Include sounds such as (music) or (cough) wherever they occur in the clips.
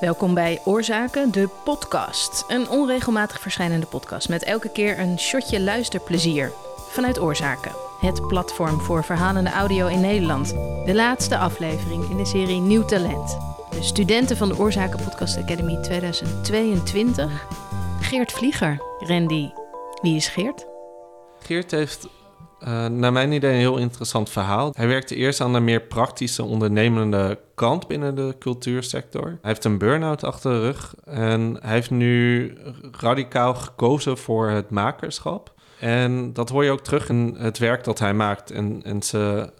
Welkom bij Oorzaken, de podcast. Een onregelmatig verschijnende podcast met elke keer een shotje luisterplezier. Vanuit Oorzaken, het platform voor verhalende audio in Nederland. De laatste aflevering in de serie Nieuw Talent. De studenten van de Oorzaken Podcast Academy 2022. Geert Vlieger. Randy, wie is Geert? Geert heeft uh, naar mijn idee een heel interessant verhaal. Hij werkte eerst aan de meer praktische ondernemende kant binnen de cultuursector. Hij heeft een burn-out achter de rug en hij heeft nu radicaal gekozen voor het makerschap. En dat hoor je ook terug in het werk dat hij maakt en, en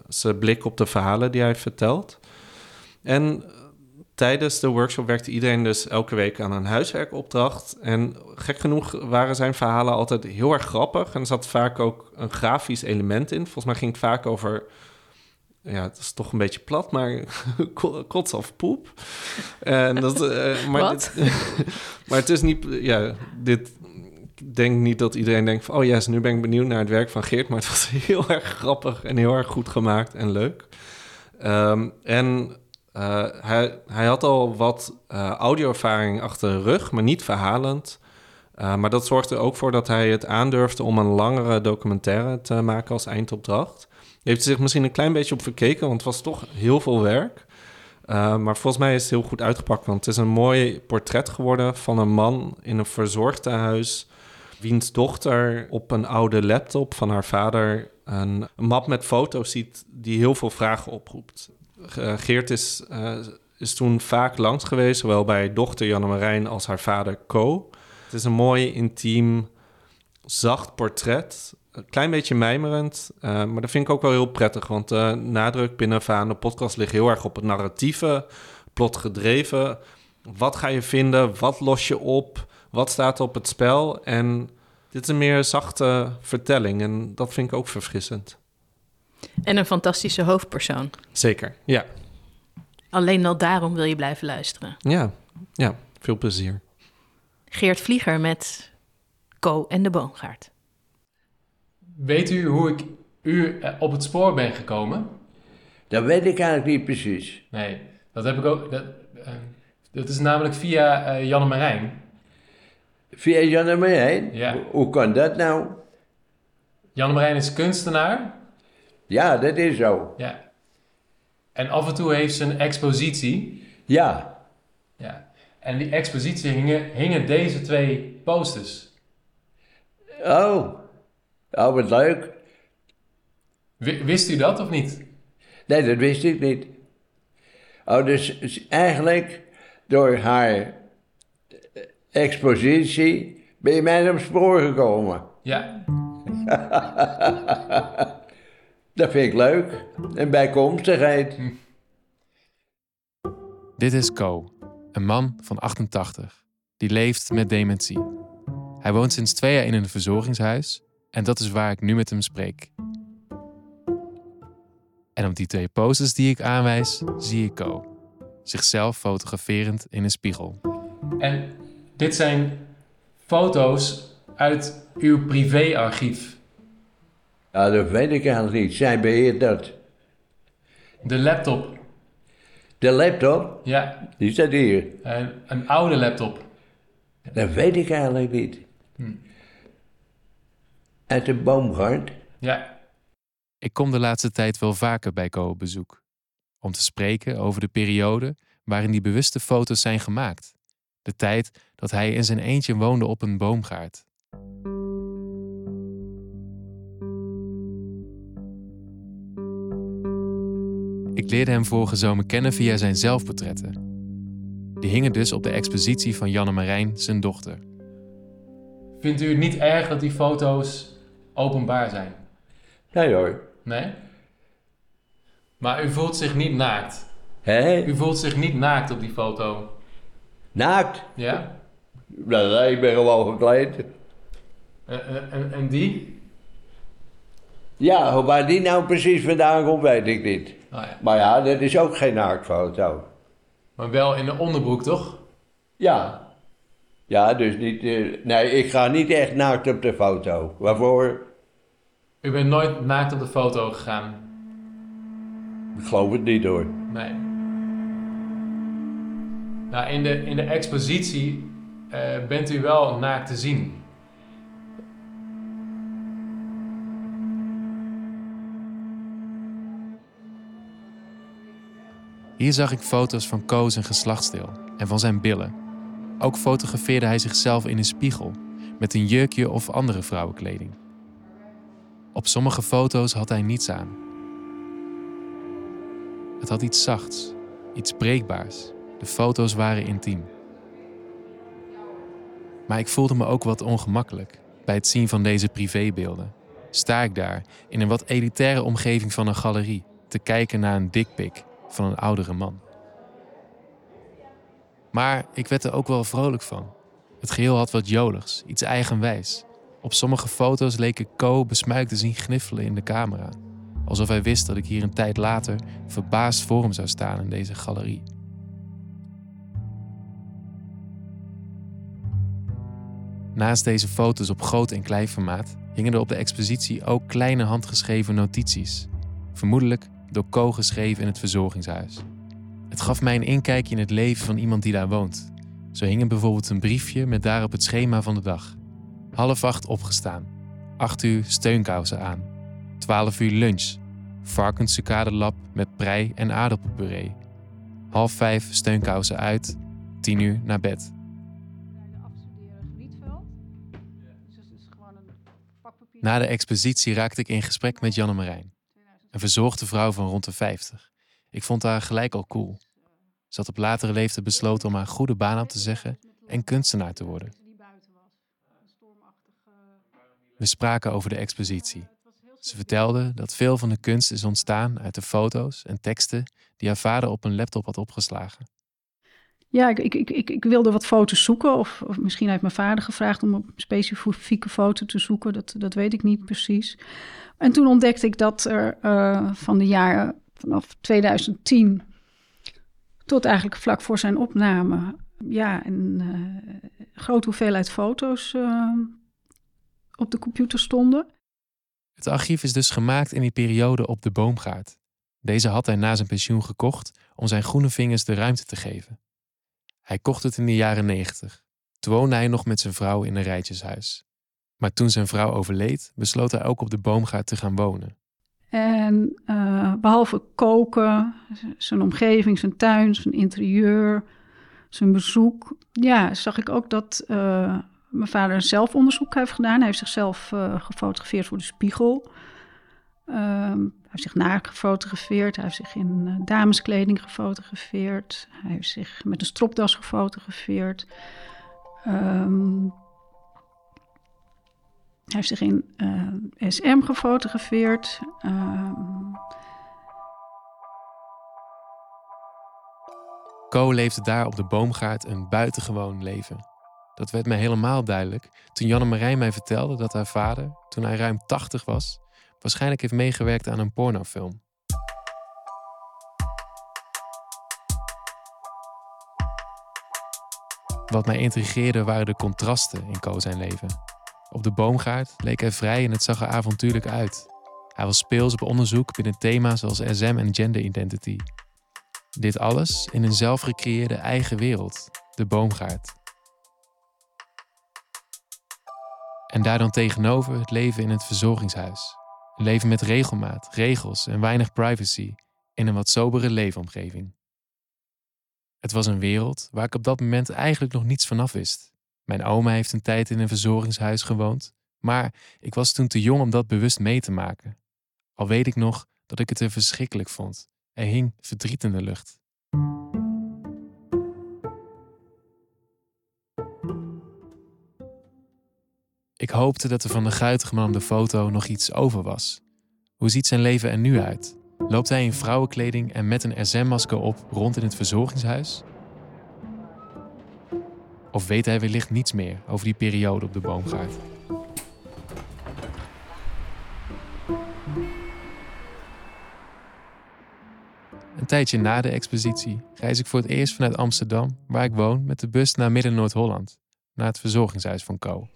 zijn blik op de verhalen die hij vertelt. En tijdens de workshop werkte iedereen dus elke week aan een huiswerkopdracht. En gek genoeg waren zijn verhalen altijd heel erg grappig. En er zat vaak ook een grafisch element in. Volgens mij ging het vaak over. Ja, het is toch een beetje plat, maar (laughs) kots of poep. En dat, uh, (laughs) maar, dit, (laughs) maar het is niet. Ja, dit. Ik denk niet dat iedereen denkt van... oh yes, nu ben ik benieuwd naar het werk van Geert... maar het was heel erg grappig en heel erg goed gemaakt en leuk. Um, en uh, hij, hij, had al wat uh, audioervaring achter de rug, maar niet verhalend. Uh, maar dat zorgde er ook voor dat hij het aandurfde om een langere documentaire te maken als eindopdracht. Hij heeft zich misschien een klein beetje op verkeken, want het was toch heel veel werk. maar volgens mij is het heel goed uitgepakt, want het is een mooi portret geworden van een man in een verzorgtehuis, wiens dochter op een oude laptop van haar vader een map met foto's ziet die heel veel vragen oproept. Eh, Geert is, uh, is toen vaak langs geweest, zowel bij dochter Janne Marijn als haar vader Co. Het is een mooi, intiem, zacht portret. Een klein beetje mijmerend, uh, maar dat vind ik ook wel heel prettig. Want de nadruk binnen van de podcast ligt heel erg op het narratieve, plotgedreven. Wat ga je vinden? Wat los je op? Wat staat op het spel? En dit is een meer zachte vertelling en dat vind ik ook verfrissend. En een fantastische hoofdpersoon. Zeker, ja. Alleen al daarom wil je blijven luisteren. Ja, ja, veel plezier. Geert Vlieger met Co en de Boomgaard. Weet u hoe ik u eh, op het spoor ben gekomen? Dat weet ik eigenlijk niet precies. Nee, dat heb ik ook. Dat, uh, dat is namelijk via uh, Janne Marijn. Via Janne Marijn? Ja. Hoe, hoe kan dat nou? Janne Marijn is kunstenaar ja, dat is zo. Ja. En af en toe heeft ze een expositie. Ja. Ja. En die expositie hingen, hingen deze twee posters. Oh. Oh, wat leuk. wist u dat of niet? Nee, dat wist ik niet. Oh, dus eigenlijk door haar expositie ben je mij op spoor gekomen. Ja. (laughs) Dat vind ik leuk. En bijkomstigheid. Hm. Dit is Co, een man van 88, die leeft met dementie. Hij woont sinds twee jaar in een verzorgingshuis en dat is waar ik nu met hem spreek. En op die twee poses die ik aanwijs, zie ik Co, zichzelf fotograferend in een spiegel. En dit zijn foto's uit uw privéarchief. Ja, dat weet ik eigenlijk niet. Zij beheert dat. De laptop. De laptop? Ja. Die staat hier. Een, een oude laptop. Dat weet ik eigenlijk niet. Hm. Uit de boomgaard? Ja. Ik kom de laatste tijd wel vaker bij Co op bezoek. Om te spreken over de periode waarin die bewuste foto's zijn gemaakt. De tijd dat hij in zijn eentje woonde op een boomgaard. Ik leerde hem vorige zomer kennen via zijn zelfportretten. Die hingen dus op de expositie van Janne Marijn, zijn dochter. Vindt u het niet erg dat die foto's openbaar zijn? Nee hoor. Nee? Maar u voelt zich niet naakt? Hé? U voelt zich niet naakt op die foto? Naakt? Ja? Nee, ik ben gewoon gekleed. En, en, en die? Ja, waar die nou precies vandaan komt, weet ik niet. Ja. Maar ja, dat is ook geen naaktfoto. Maar wel in de onderbroek, toch? Ja. Ja, dus niet... Uh, nee, ik ga niet echt naakt op de foto. Waarvoor? U bent nooit naakt op de foto gegaan? Ik geloof het niet hoor. Nee. Nou, in de, in de expositie eh, bent u wel naakt te zien. Hier zag ik foto's van Ko zijn geslachtsdeel en van zijn billen. Ook fotografeerde hij zichzelf in een spiegel met een jurkje of andere vrouwenkleding. Op sommige foto's had hij niets aan. Het had iets zachts, iets breekbaars. De foto's waren intiem. Maar ik voelde me ook wat ongemakkelijk bij het zien van deze privébeelden. Sta ik daar in een wat elitaire omgeving van een galerie te kijken naar een dikpik van een oudere man. Maar ik werd er ook wel vrolijk van. Het geheel had wat joligs, iets eigenwijs. Op sommige foto's leek ik Co besmuikt te zien gniffelen in de camera. Alsof hij wist dat ik hier een tijd later verbaasd voor hem zou staan in deze galerie. Naast deze foto's op groot en klein formaat hingen er op de expositie ook kleine handgeschreven notities. Vermoedelijk door Co geschreven in het verzorgingshuis. Het gaf mij een inkijkje in het leven van iemand die daar woont. Zo hing er bijvoorbeeld een briefje met daarop het schema van de dag. Half acht opgestaan. Acht uur steunkousen aan. Twaalf uur lunch. Varkenssucadelap met prei en aardappelpuree. Half vijf steunkousen uit. Tien uur naar bed. Na de expositie raakte ik in gesprek met Janne Marijn. Een verzorgde vrouw van rond de 50. Ik vond haar gelijk al cool. Ze had op latere leeftijd besloten om haar goede baan op te zeggen en kunstenaar te worden. We spraken over de expositie. Ze vertelde dat veel van de kunst is ontstaan uit de foto's en teksten die haar vader op een laptop had opgeslagen. Ja, ik, ik, ik, ik wilde wat foto's zoeken. Of, misschien heeft mijn vader gevraagd om een specifieke foto te zoeken. Dat, dat weet ik niet precies. En toen ontdekte ik dat er uh, van de jaren vanaf 2010 tot eigenlijk vlak voor zijn opname, ja, een uh, grote hoeveelheid foto's uh, op de computer stonden. Het archief is dus gemaakt in die periode op de boomgaard. Deze had hij na zijn pensioen gekocht om zijn groene vingers de ruimte te geven. Hij kocht het in de jaren 90. Toen woonde hij nog met zijn vrouw in een rijtjeshuis. Maar toen zijn vrouw overleed, besloot hij ook op de boomgaard te gaan wonen. En uh, behalve koken, zijn omgeving, zijn tuin, zijn interieur, zijn bezoek, ja, zag ik ook dat uh, mijn vader een zelfonderzoek heeft gedaan. Hij heeft zichzelf uh, gefotografeerd voor de spiegel. Hij heeft zich naakt gefotografeerd. Hij heeft zich in dameskleding gefotografeerd. Hij heeft zich met een stropdas gefotografeerd. Um, hij heeft zich in uh, SM gefotografeerd. Uh... Co leefde daar op de boomgaard een buitengewoon leven. Dat werd mij helemaal duidelijk toen Janne Marijn mij vertelde dat haar vader, toen hij ruim 80 was, waarschijnlijk heeft meegewerkt aan een pornofilm. Wat mij intrigeerde waren de contrasten in Co zijn leven. Op de boomgaard leek hij vrij en het zag er avontuurlijk uit. Hij was speels op onderzoek binnen thema's zoals SM en gender identity. Dit alles in een zelfgecreëerde eigen wereld, de boomgaard. En daar dan tegenover het leven in het verzorgingshuis. Leven met regelmaat, regels en weinig privacy in een wat sobere leefomgeving. Het was een wereld waar ik op dat moment eigenlijk nog niets vanaf wist. Mijn oma heeft een tijd in een verzorgingshuis gewoond, maar ik was toen te jong om dat bewust mee te maken. Al weet ik nog dat ik het er verschrikkelijk vond. Er hing verdriet in de lucht. Ik hoopte dat er van de guitige man op de foto nog iets over was. Hoe ziet zijn leven er nu uit? Loopt hij in vrouwenkleding en met een SM-masker op rond in het verzorgingshuis? Of weet hij wellicht niets meer over die periode op de boomgaard? Een tijdje na de expositie reis ik voor het eerst vanuit Amsterdam, waar ik woon, met de bus naar Midden-Noord-Holland, naar het verzorgingshuis van Co.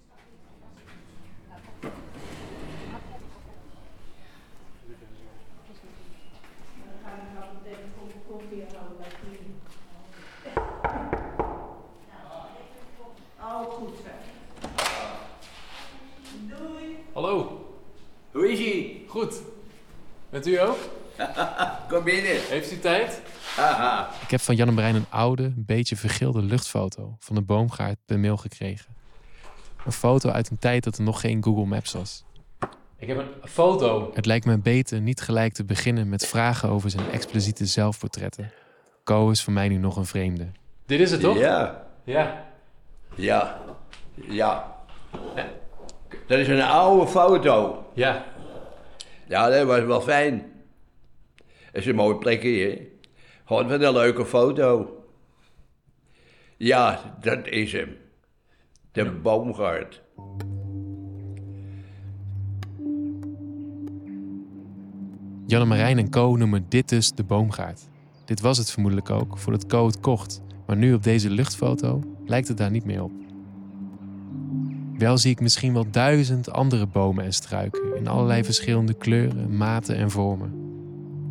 Met u ook? (laughs) Kom binnen. Heeft u tijd? Ik heb van Jan Brein een oude, een beetje vergeelde luchtfoto van de boomgaard per mail gekregen. Een foto uit een tijd dat er nog geen Google Maps was. Ik heb een foto. Het lijkt me beter niet gelijk te beginnen met vragen over zijn expliciete zelfportretten. Co is voor mij nu nog een vreemde. Dit is het toch? Ja, Ja. ja, ja. Dat is een oude foto. Ja. Ja, dat was wel fijn. Dat is een mooi plekje, hè? Gewoon wat een leuke foto. Ja, dat is hem. De boomgaard. Janne Marijn en Co noemen dit dus de boomgaard. Dit was het vermoedelijk ook voordat Co het kocht. Maar nu op deze luchtfoto lijkt het daar niet meer op. Wel zie ik misschien wel duizend andere bomen en struiken in allerlei verschillende kleuren, maten en vormen.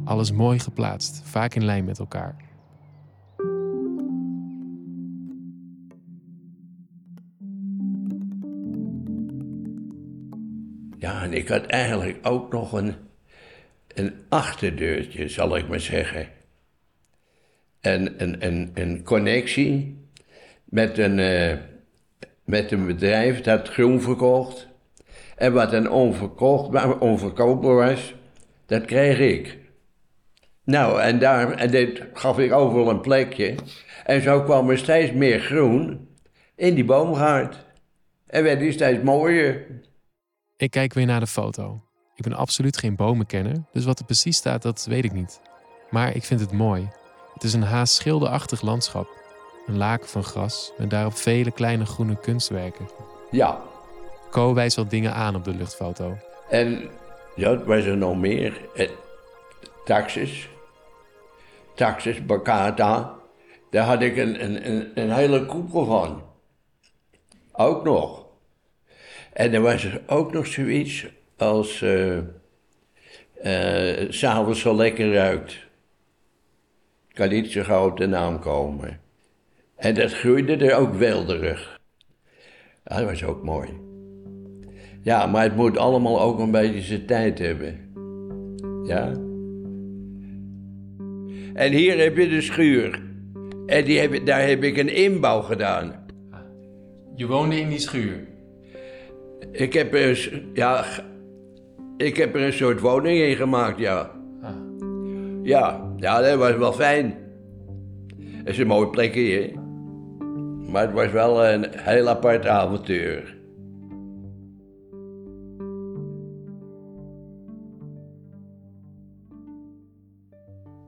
Alles mooi geplaatst, vaak in lijn met elkaar. Ja, en ik had eigenlijk ook nog een, een achterdeurtje, zal ik maar zeggen. En een, een, een connectie met een, eh, met een bedrijf dat groen verkocht. En wat een onverkocht, maar onverkoopbaar was, dat kreeg ik. Nou, en, daar, en dit gaf ik overal een plekje. En zo kwam er steeds meer groen in die boomgaard. En werd die steeds mooier. Ik kijk weer naar de foto. Ik ben absoluut geen bomenkenner, dus wat er precies staat, dat weet ik niet. Maar ik vind het mooi. Het is een haast schilderachtig landschap. Een laken van gras met daarop vele kleine groene kunstwerken. Ja, Co wijst wel dingen aan op de luchtfoto. En ja, wat was er nog meer? Eh, taxis. Taxis, Bacata. Daar had ik een, een, hele koepel van. Ook nog. En er was er ook nog zoiets als... eh, S'avonds zo lekker ruikt. Ik kan niet zo gauw op de naam komen. En dat groeide er ook welderig. Ja, dat was ook mooi. Ja, maar het moet allemaal ook een beetje zijn tijd hebben. Ja? En hier heb je de schuur. En die heb, daar heb ik een inbouw gedaan. Je woonde in die schuur. Ik heb er, ja, ik heb er een soort woning in gemaakt, ja. Ah. Ja, ja, dat was wel fijn. Het is een mooi plekje, hè. Maar het was wel een heel apart avontuur.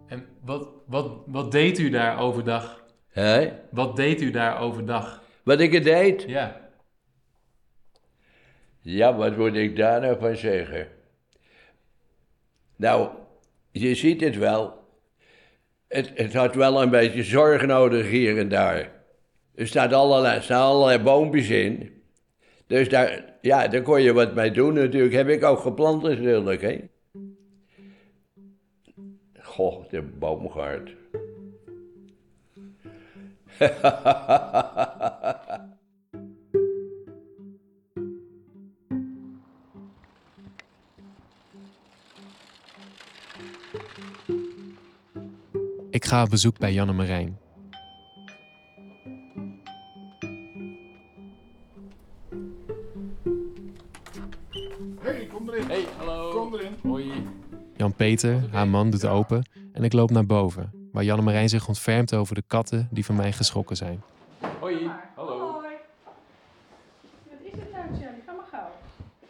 En wat, wat, wat deed u daar overdag? Hè? Wat deed u daar overdag? Wat ik het deed? Ja. Ja, wat moet ik daar nou van zeggen? Nou, je ziet het wel. Het, het had wel een beetje zorg nodig hier en daar. Er staat allerlei, staan allerlei boompjes in. Dus daar, ja, daar kon je wat mee doen natuurlijk. Heb ik ook geplant natuurlijk, hè. Goh, de boomgaard. (laughs) Ik ga op bezoek bij Janne Marijn. Hoi. Jan-Peter, haar man, doet open en ik loop naar boven, waar Janne Marijn zich ontfermt over de katten die van mij geschrokken zijn. Hoi. Hallo. Hoi. Wat is het nou, Charlie? Ga maar gauw.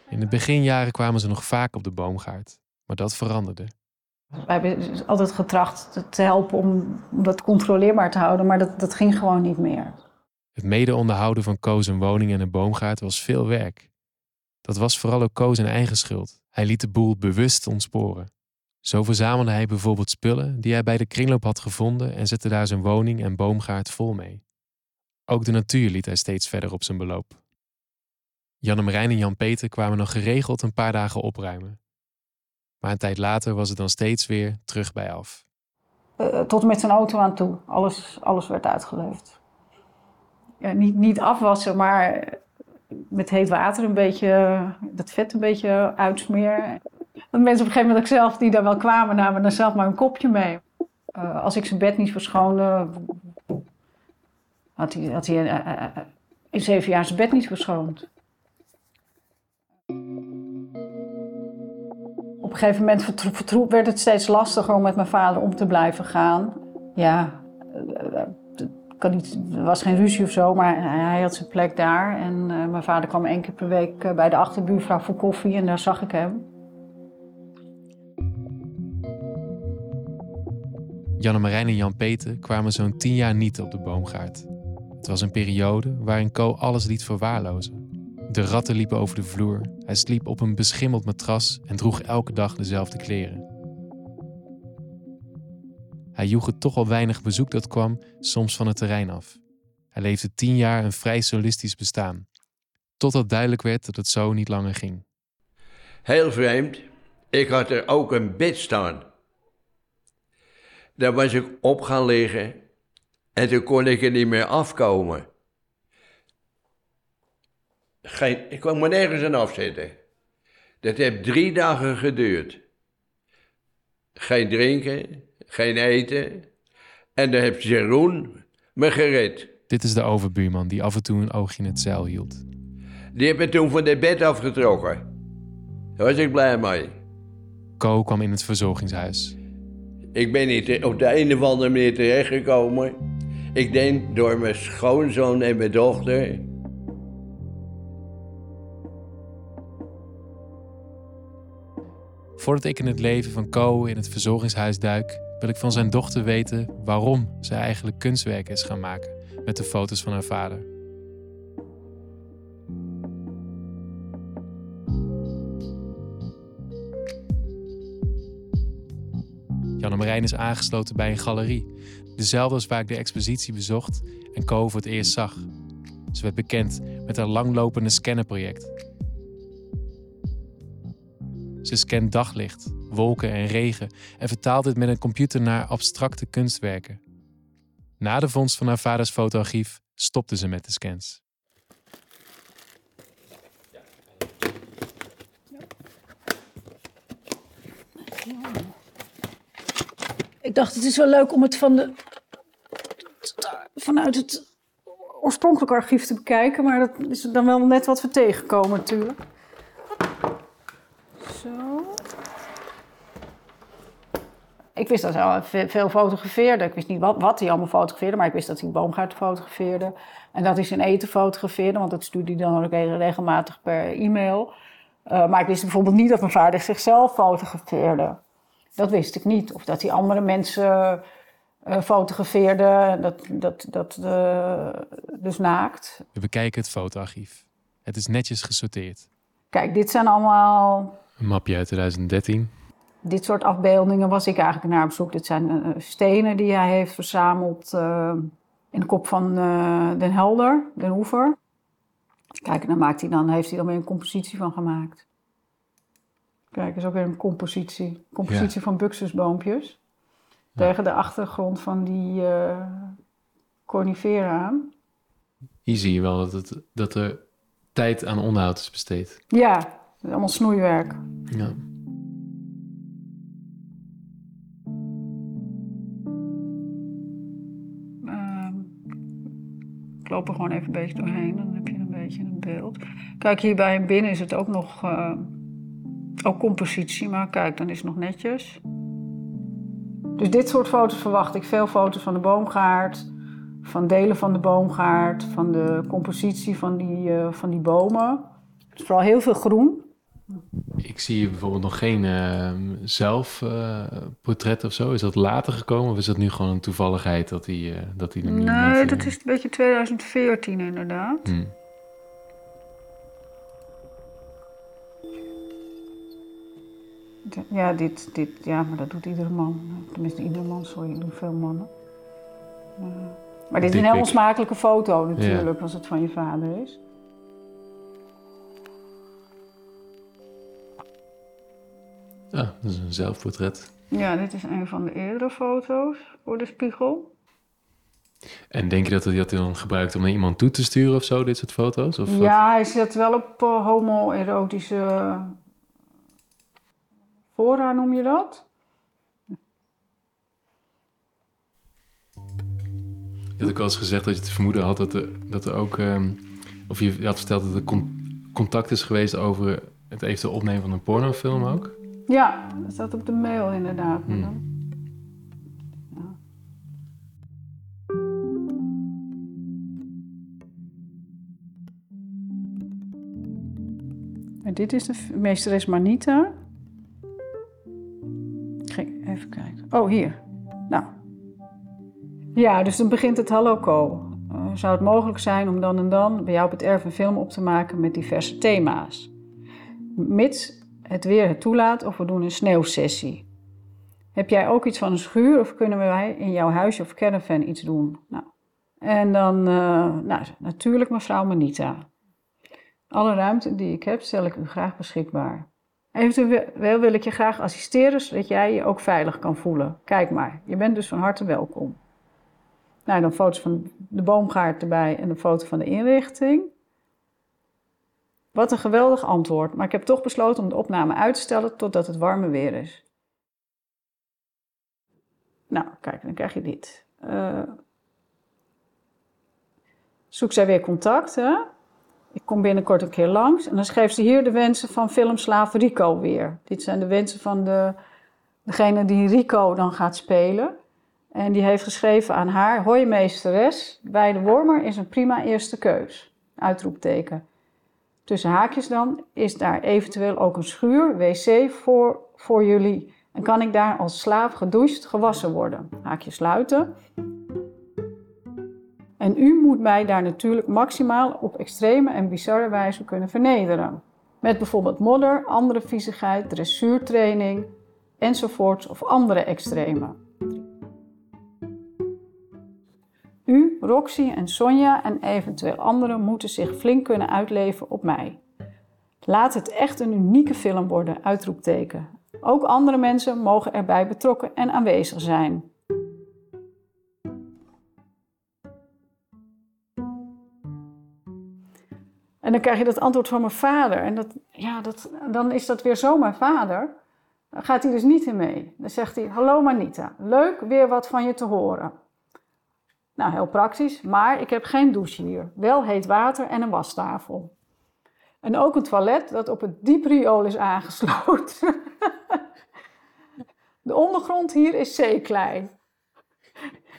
In de beginjaren kwamen ze nog vaak op de boomgaard, maar dat veranderde. Wij hebben altijd getracht te helpen om om dat controleerbaar te houden, maar dat, dat ging gewoon niet meer. Het mede onderhouden van Co zijn woning en een boomgaard was veel werk. Dat was vooral ook zijn eigen schuld. Hij liet de boel bewust ontsporen. Zo verzamelde hij bijvoorbeeld spullen die hij bij de kringloop had gevonden en zette daar zijn woning en boomgaard vol mee. Ook de natuur liet hij steeds verder op zijn beloop. Jan Marijn en Jan-Peter kwamen nog geregeld een paar dagen opruimen. Maar een tijd later was het dan steeds weer terug bij af. Eh, tot en met zijn auto aan toe. Alles, alles werd uitgeleefd. Ja, niet, niet afwassen, maar met heet water een beetje, dat vet een beetje uitsmeren. Dat mensen op een gegeven moment ook zelf, die daar wel kwamen, namen dan zelf maar een kopje mee. Eh, als ik zijn bed niet verschoonde, had hij, had hij eh, eh, in zeven jaar zijn bed niet verschoond. Op een gegeven moment werd het steeds lastiger om met mijn vader om te blijven gaan. Ja, kan niet, er was geen ruzie of zo, maar hij had zijn plek daar. En eh, mijn vader kwam één keer per week eh, bij de achterbuurvrouw voor koffie en daar zag ik hem. Janne-Marijn en Jan-Peter kwamen zo'n tien jaar niet op de boomgaard. Het was een periode waarin Co alles liet verwaarlozen. De ratten liepen over de vloer, hij sliep op een beschimmeld matras en droeg elke dag dezelfde kleren. Hij joeg het toch al weinig bezoek dat kwam, soms van het terrein af. Hij leefde tien jaar een vrij solistisch bestaan. Totdat duidelijk werd dat het zo niet langer ging. Heel vreemd. Ik had er ook een bed staan. Daar was ik op gaan liggen en toen kon ik er niet meer afkomen. Geen, ik kon me nergens aan afzetten. Dat heeft drie dagen geduurd. Geen drinken, geen eten. En dan heeft Jeroen me gered. Dit is de overbuurman die af en toe een oogje in het zeil hield. Die heeft me toen van het bed afgetrokken. Daar was ik blij mee. Co kwam in het verzorgingshuis. Ik ben niet op de een of andere manier terechtgekomen. Ik denk door mijn schoonzoon en mijn dochter. Voordat ik in het leven van Co in het verzorgingshuis duik, wil ik van zijn dochter weten waarom zij eigenlijk kunstwerken is gaan maken met de foto's van haar vader. Janne Marijn is aangesloten bij een galerie, dezelfde als waar ik de expositie bezocht en Co voor het eerst zag. Ze werd bekend met haar langlopende scannenproject. Ze scant daglicht, wolken en regen en vertaalt dit met een computer naar abstracte kunstwerken. Na de vondst van haar vaders fotoarchief stopte ze met de scans. Ik dacht, het is wel leuk om het van de, vanuit het oorspronkelijke archief te bekijken, maar dat is dan wel net wat we tegenkomen natuurlijk. Zo. Ik wist dat hij veel fotografeerde. Ik wist niet wat, wat hij allemaal fotografeerde, maar ik wist dat hij boomgaard fotografeerde. En dat hij zijn eten fotografeerde, want dat stuurde hij dan ook regelmatig per e-mail. Eh, maar ik wist bijvoorbeeld niet dat mijn vader zichzelf fotografeerde. Dat wist ik niet. Of dat hij andere mensen eh, fotografeerde, dat, dat, dat, eh, dus naakt. We bekijken het fotoarchief. Het is netjes gesorteerd. Kijk, dit zijn allemaal Een mapje uit 2013. Dit soort afbeeldingen was ik eigenlijk naar op zoek. Dit zijn eh, stenen die hij heeft verzameld eh, in de kop van eh, Den Helder, Den Hoever. Kijk, en dan, maakt hij dan, heeft hij dan weer een compositie van gemaakt. Kijk, is ook weer een compositie. Compositie van buxusboompjes. Tegen de achtergrond van die conifera aan. Hier zie je wel dat, het, dat er tijd aan onderhoud is besteed. Ja, allemaal snoeiwerk. Ja. Loop er gewoon even een beetje doorheen, dan heb je een beetje een beeld. Kijk, hier bij hem binnen is het ook nog eh, ook compositie, maar kijk, dan is het nog netjes. Dus dit soort foto's verwacht ik. Veel foto's van de boomgaard, van delen van de boomgaard, van de compositie van die, eh, van die bomen. Vooral heel veel groen. Ik zie hier bijvoorbeeld nog geen eh, zelfportret of zo. Is dat later gekomen of is dat nu gewoon een toevalligheid dat hij, eh, dat hij Nee, niet, dat eh, is een beetje 2014 inderdaad. hm. Ja, dit, dit, ja, maar dat doet iedere man. Tenminste, iedere man, sorry, doen veel mannen. Maar, maar dit is een heel onsmakelijke foto natuurlijk, als het van je vader is. Ah, dat is een zelfportret. Ja, dit is een van de eerdere foto's voor de spiegel. En denk je dat hij dat dan gebruikt om naar iemand toe te sturen of zo, dit soort foto's? Of? Ja, hij zet wel op eh, homoerotische Fora noem je dat? Je had ook al eens gezegd dat je het vermoeden had dat er, dat er ook... ehm, of je had verteld dat er con- contact is geweest over het eventueel opnemen van een pornofilm ook. Ja, dat staat op de mail inderdaad. Hmm. dan- Ja. En dit is de meesteres Manita. Even kijken. Oh, hier. Nou. Ja, dus dan begint het Hallo Co. Eh, zou het mogelijk zijn om dan en dan bij jou op het erf een film op te maken met diverse thema's? Mits het weer het toelaat of we doen een sneeuwsessie. Heb jij ook iets van een schuur of kunnen wij in jouw huisje of caravan iets doen? Nou, en dan, eh, nou, natuurlijk mevrouw Manita. Alle ruimte die ik heb, stel ik u graag beschikbaar. Eventueel wil ik je graag assisteren, zodat jij je ook veilig kan voelen. Kijk maar, je bent dus van harte welkom. Nou, dan foto's van de boomgaard erbij en een foto van de inrichting. Wat een geweldig antwoord, maar ik heb toch besloten om de opname uit te stellen totdat het warme weer is. Nou, kijk, dan krijg je dit. Eh, zoek zij weer contact, hè? Ik kom binnenkort een keer langs en dan schreef ze hier de wensen van filmslaaf Rico weer. Dit zijn de wensen van de, degene die Rico dan gaat spelen. En die heeft geschreven aan haar, hoi meesteres, bij de Wormer is een prima eerste keus. Uitroepteken. Tussen haakjes dan, is daar eventueel ook een schuur, wc voor, voor jullie. En kan ik daar als slaaf gedoucht, gewassen worden? Haakje sluiten. En u moet mij daar natuurlijk maximaal op extreme en bizarre wijze kunnen vernederen. Met bijvoorbeeld modder, andere viezigheid, dressuurtraining enzovoorts of andere extreme. U, Roxy en Sonja en eventueel anderen moeten zich flink kunnen uitleven op mij. Laat het echt een unieke film worden, uitroepteken. Ook andere mensen mogen erbij betrokken en aanwezig zijn. En dan krijg je dat antwoord van mijn vader. En dat, ja, dat, dan is dat weer zo mijn vader. Dan gaat hij dus niet in mee. Dan zegt hij: Hallo Manita, leuk weer wat van je te horen. Nou, heel praktisch, maar ik heb geen douche hier. Wel heet water en een wastafel. En ook een toilet dat op het diepriool is aangesloten. (laughs) De ondergrond hier is zeeklei.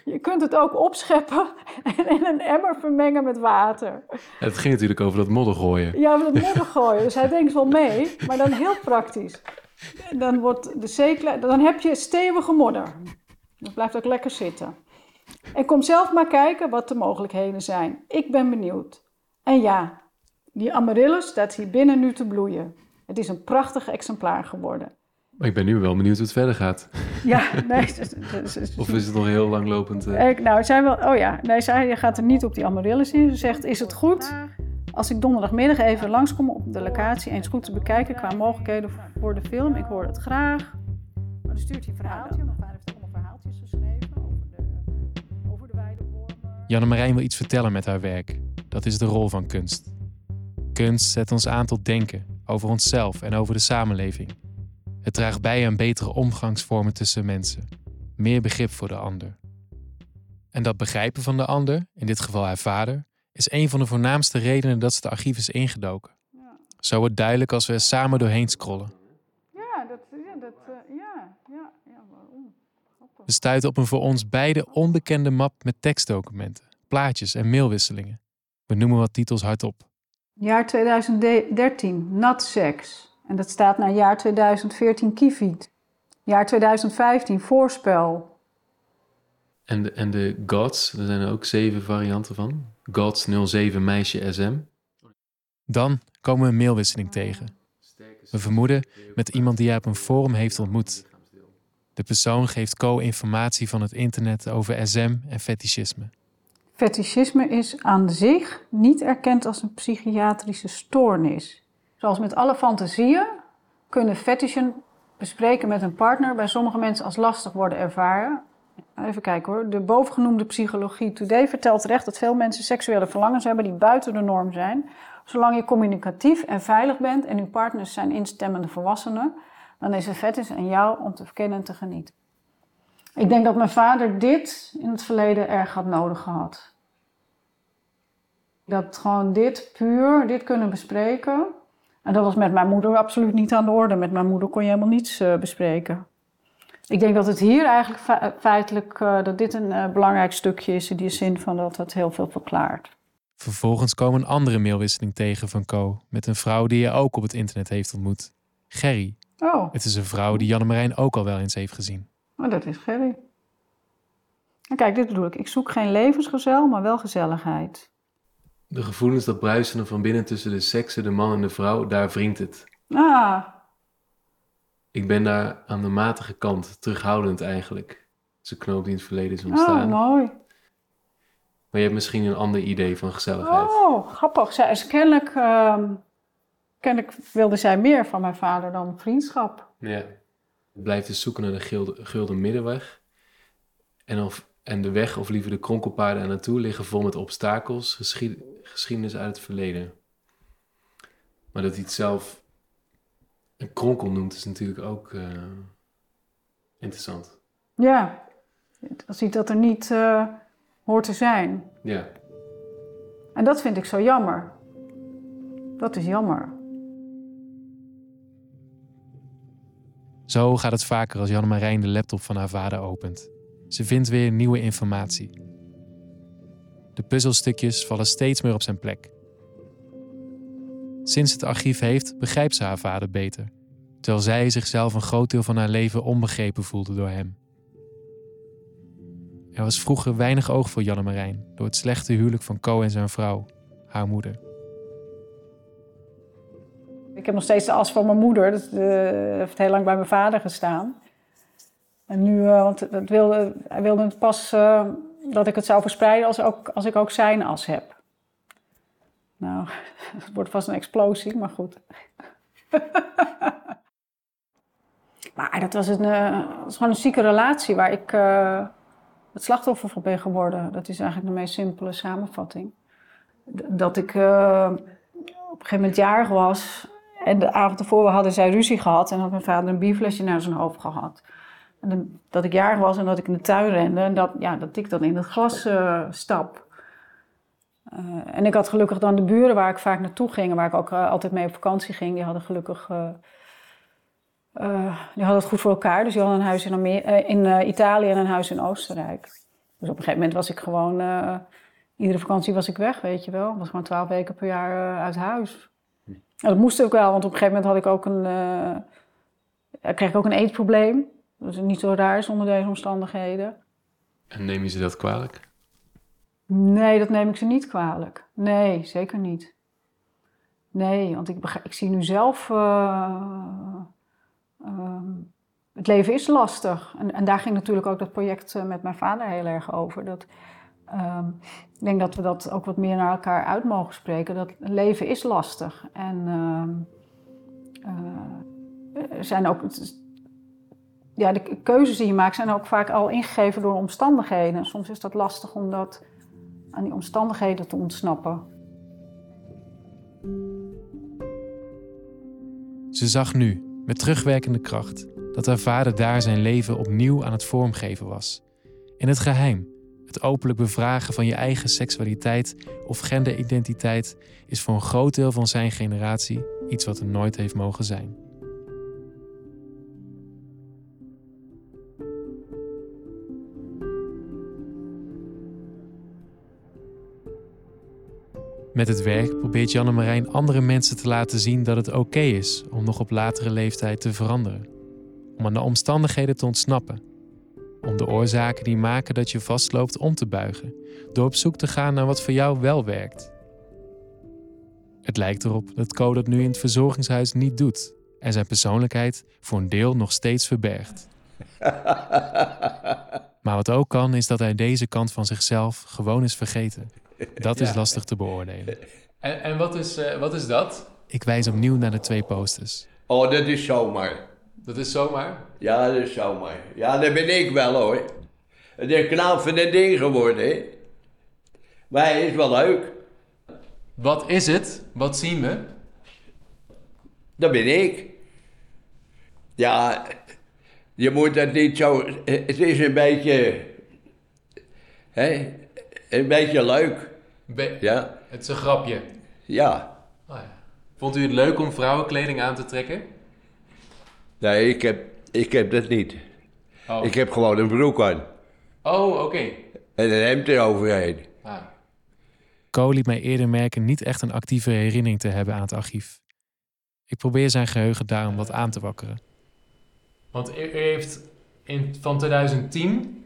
Je kunt het ook opscheppen en in een emmer vermengen met water. Het ging natuurlijk over dat modder gooien. Ja, met modder gooien. Dus hij denkt wel mee, maar dan heel praktisch. Dan, wordt de zeeklei, dan heb je stevige modder. Dat blijft ook lekker zitten. En kom zelf maar kijken wat de mogelijkheden zijn. Ik ben benieuwd. En ja, die amaryllis staat hier binnen nu te bloeien. Het is een prachtig exemplaar geworden. Maar ik ben nu wel benieuwd hoe het verder gaat. Ja, (laughs) nee. dus- dus- dus- Of is het nog heel langlopend? Ik, nou, zij wel, oh ja, nee, zij gaat er niet op die amaryllis in. Ze zegt, is het goed als ik donderdagmiddag even langskom op de locatie... eens goed te bekijken qua mogelijkheden voor de film? Ik hoor het graag. Maar dan stuurt hij verhaaltje. Janne-Marijn wil iets vertellen met haar werk. Dat is de rol van kunst. Kunst zet ons aan tot denken over onszelf en over de samenleving. Het draagt bij aan betere omgangsvormen tussen mensen, meer begrip voor de ander. En dat begrijpen van de ander, in dit geval haar vader, is een van de voornaamste redenen dat ze het archief is ingedoken. Zo wordt duidelijk als we er samen doorheen scrollen. Ja, dat, ja, dat, eh, ja, ja, ja, waarom? We stuiten op een voor ons beide onbekende map met tekstdocumenten, plaatjes en mailwisselingen. We noemen wat titels hardop. Jaar 2013, nat seks. En dat staat naar jaar 2014, kiefiet. Jaar 2015, voorspel. En de, en de Gods, er zijn er ook zeven varianten van. Gods 07 meisje SM. Dan komen we een mailwisseling tegen. We vermoeden met iemand die hij op een forum heeft ontmoet. De persoon geeft Co informatie van het internet over SM en fetischisme. Fetischisme is aan zich niet erkend als een psychiatrische stoornis. Zoals met alle fantasieën kunnen fetishen bespreken met een partner bij sommige mensen als lastig worden ervaren. Even kijken hoor. De bovengenoemde Psychologie Today vertelt terecht dat veel mensen seksuele verlangens hebben die buiten de norm zijn. Zolang je communicatief en veilig bent en uw partners zijn instemmende volwassenen, dan is het vet is aan jou om te verkennen en te genieten. Ik denk dat mijn vader dit in het verleden erg had nodig gehad. Dat gewoon dit puur, dit kunnen bespreken. En dat was met mijn moeder absoluut niet aan de orde. Met mijn moeder kon je helemaal niets uh, bespreken. Ik denk dat het hier eigenlijk fe feitelijk, uh, dat dit een uh, belangrijk stukje is in die zin van dat het heel veel verklaart. Vervolgens komen een andere mailwisseling tegen van Co. met een vrouw die je ook op het internet heeft ontmoet. Gerry. Oh. Het is een vrouw die Janne Marijn ook al wel eens heeft gezien. Oh, dat is Gerry. Kijk, dit bedoel ik. Ik zoek geen levensgezel, maar wel gezelligheid. De gevoelens dat bruisen van binnen tussen de seksen, de man en de vrouw, daar wringt het. Ah. Ik ben daar aan de matige kant, terughoudend eigenlijk. Ze knoop die in het verleden is ontstaan. Oh, mooi. Maar je hebt misschien een ander idee van gezelligheid. Oh, grappig. Zij is kennelijk, uh, kennelijk wilde zij meer van mijn vader dan vriendschap. Ja. Blijft dus zoeken naar de gulden, gulden middenweg. En, of, en de weg, of liever de kronkelpaarden er naartoe, liggen vol met obstakels, geschied, geschiedenis uit het verleden. Maar dat hij het zelf een kronkel noemt, is natuurlijk ook uh, interessant. Ja, als hij dat er niet uh, hoort te zijn. Ja. En dat vind ik zo jammer. Dat is jammer. Zo gaat het vaker als Janne Marijn de laptop van haar vader opent. Ze vindt weer nieuwe informatie. De puzzelstukjes vallen steeds meer op zijn plek. Sinds het archief heeft, begrijpt ze haar vader beter, terwijl zij zichzelf een groot deel van haar leven onbegrepen voelde door hem. Er was vroeger weinig oog voor Janne Marijn door het slechte huwelijk van Co en zijn vrouw, haar moeder. Ik heb nog steeds de as van mijn moeder, dat uh, heeft heel lang bij mijn vader gestaan. En nu, uh, want het wilde, hij wilde het pas uh, dat ik het zou verspreiden als, als ik ook zijn as heb. Nou, (laughs) het wordt vast een explosie, maar goed. (laughs) maar dat was, een, uh, was gewoon een zieke relatie waar ik het slachtoffer van ben geworden. Dat is eigenlijk de meest simpele samenvatting. Dat ik op een gegeven moment jarig was en de avond ervoor hadden zij ruzie gehad en had mijn vader een bierflesje naar zijn hoofd gehad. En dat ik jarig was en dat ik in de tuin rende en dat, ja, dat ik dan in het glas stap. Uh, en ik had gelukkig dan de buren waar ik vaak naartoe ging, waar ik ook uh, altijd mee op vakantie ging, die hadden gelukkig. Die hadden het goed voor elkaar. Dus die hadden een huis in, in Italië en een huis in Oostenrijk. Dus op een gegeven moment was ik gewoon. iedere vakantie was ik weg, weet je wel. Ik was gewoon twaalf weken per jaar uit huis. En dat moest ook wel, want op een gegeven moment had ik ook een. kreeg ik ook een eetprobleem. Dat is niet zo raar is onder deze omstandigheden. En neem je ze dat kwalijk? Nee, dat neem ik ze niet kwalijk. Nee, zeker niet. Nee, want ik, ik zie nu zelf. Uh, uh, het leven is lastig. En, en, daar ging natuurlijk ook dat project uh, met mijn vader heel erg over. Dat, ik denk dat we dat ook wat meer naar elkaar uit mogen spreken. Dat leven is lastig. En er zijn ook. Ja, de keuzes die je maakt zijn ook vaak al ingegeven door omstandigheden. Soms is dat lastig om dat aan die omstandigheden te ontsnappen. Ze zag nu, met terugwerkende kracht, dat haar vader daar zijn leven opnieuw aan het vormgeven was. In het geheim, het openlijk bevragen van je eigen seksualiteit of genderidentiteit is voor een groot deel van zijn generatie iets wat er nooit heeft mogen zijn. Met het werk probeert Janne Marijn andere mensen te laten zien dat het oké is om nog op latere leeftijd te veranderen. Om aan de omstandigheden te ontsnappen. Om de oorzaken die maken dat je vastloopt om te buigen. Door op zoek te gaan naar wat voor jou wel werkt. Het lijkt erop dat Co dat nu in het verzorgingshuis niet doet. En zijn persoonlijkheid voor een deel nog steeds verbergt. (laughs) Maar wat ook kan, is dat hij deze kant van zichzelf gewoon is vergeten. Dat is ja. lastig te beoordelen. En, en wat, is, uh, wat is dat? Ik wijs opnieuw naar de twee posters. Oh, dat is zomaar. Dat is zomaar? Ja, dat is zomaar. Ja, dat ben ik wel hoor. Het is knap van een ding geworden, hè. Maar hij is wel leuk. Wat is het? Wat zien we? Dat ben ik. Ja, je moet dat niet zo... Het is een beetje... Hè? Een beetje leuk. Be- Ja, Het is een grapje. ja. Oh, ja. Vond u het leuk om vrouwenkleding aan te trekken? Nee, ik heb, ik heb dat niet. Oh, Ik heb gewoon een broek aan. oh oké. En een hemd eroverheen. Ah. Co liet mij eerder merken niet echt een actieve herinnering te hebben aan het archief. Ik probeer zijn geheugen daarom wat aan te wakkeren. Want u, u heeft in, van 2010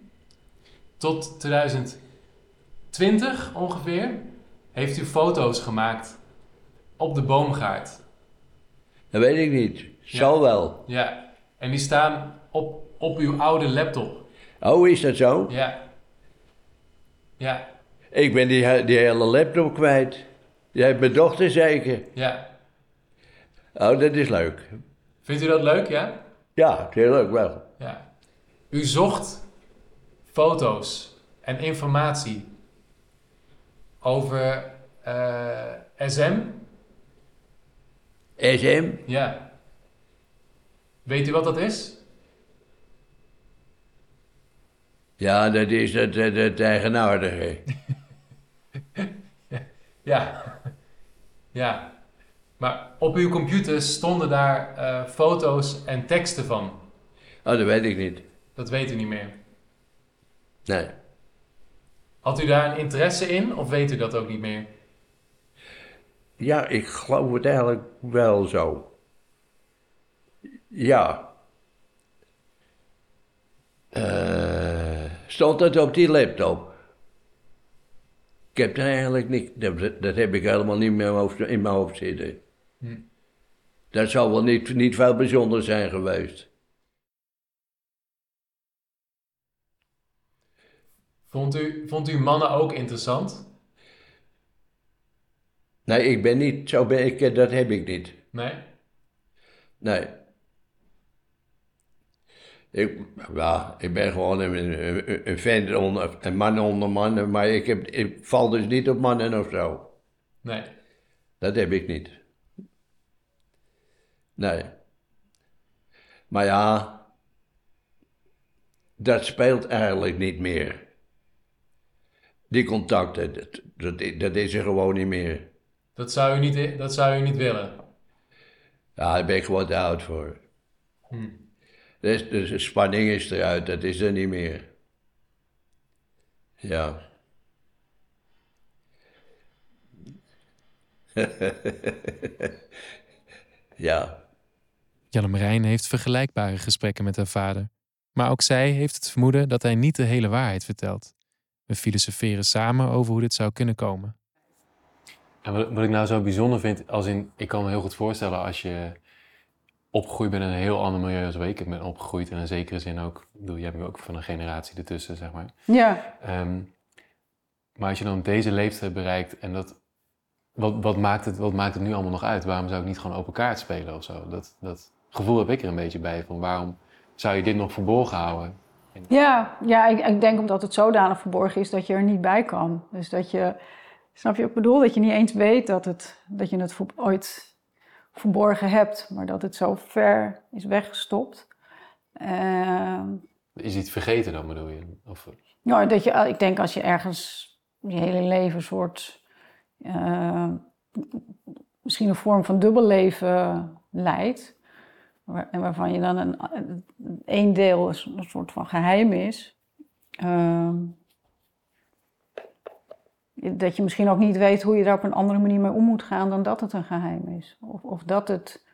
tot 2020 ongeveer... heeft u foto's gemaakt op de boomgaard. Dat weet ik niet. Zal wel. Ja. En die staan op, op uw oude laptop. Oh, is dat zo? Ja. Ja. Ik ben die, die hele laptop kwijt. Die heeft mijn dochter zeker. Ja. Oh, dat is leuk. Vindt u dat leuk, ja? Ja, heel leuk wel. Ja. U zocht foto's en informatie over eh, SM. SM? Ja. Weet u wat dat is? Ja, dat is het, het, het eigenaardige. (laughs) Ja. Ja. Maar op uw computer stonden daar eh, foto's en teksten van. Oh, dat weet ik niet. Dat weet u niet meer. Nee. Had u daar een interesse in of weet u dat ook niet meer? Ja, ik geloof het eigenlijk wel zo. Ja. Eh, stond het op die laptop? Ik heb er eigenlijk niet... Dat, dat heb ik helemaal niet meer in mijn hoofd, in mijn hoofd zitten. Hm. Dat zal wel niet, niet veel bijzonder zijn geweest. Vond u, vond u mannen ook interessant? Nee, ik ben niet... Zo ben ik, dat heb ik niet. Nee? Nee. Ik, ja, ik ben gewoon een, een, een fan onder, een man onder mannen, maar ik, heb, ik val dus niet op mannen of zo. Nee. Dat heb ik niet. Nee. Maar ja, dat speelt eigenlijk niet meer. Die contacten, dat, dat, dat is er gewoon niet meer. Dat zou u niet, dat zou u niet willen. Ja, daar ben ik gewoon te oud voor. Hm. Dus, dus de spanning is eruit, dat is er niet meer. Ja. (laughs) ja. Jan-Marijn heeft vergelijkbare gesprekken met haar vader. Maar ook zij heeft het vermoeden dat hij niet de hele waarheid vertelt. We filosoferen samen over hoe dit zou kunnen komen. En wat, wat ik nou zo bijzonder vind, als in, ik kan me heel goed voorstellen als je opgegroeid bent in een heel ander milieu als ik. Ik ben opgegroeid in een zekere zin ook, ik bedoel, jij bent ook van een generatie ertussen, zeg maar. Ja, Ehm, maar als je dan deze leeftijd bereikt en dat, wat, wat, maakt het, wat maakt het nu allemaal nog uit? Waarom zou ik niet gewoon open kaart spelen of zo? Dat, dat gevoel heb ik er een beetje bij, van waarom zou je dit nog verborgen houden? ja, ja ik, ik denk omdat het zodanig verborgen is dat je er niet bij kan. Dus dat je, snap je wat ik bedoel? Dat je niet eens weet dat, het, dat je het ooit verborgen hebt, maar dat het zo ver is weggestopt. Ehm, Is iets vergeten dan, bedoel je? Of, Ja, dat je, ik denk als je ergens je hele leven soort, eh, misschien een vorm van dubbelleven leidt, waar, en waarvan je dan een, een, deel een, een soort van geheim is, ehm, dat je misschien ook niet weet hoe je daar op een andere manier mee om moet gaan dan dat het een geheim is. Of, of dat het,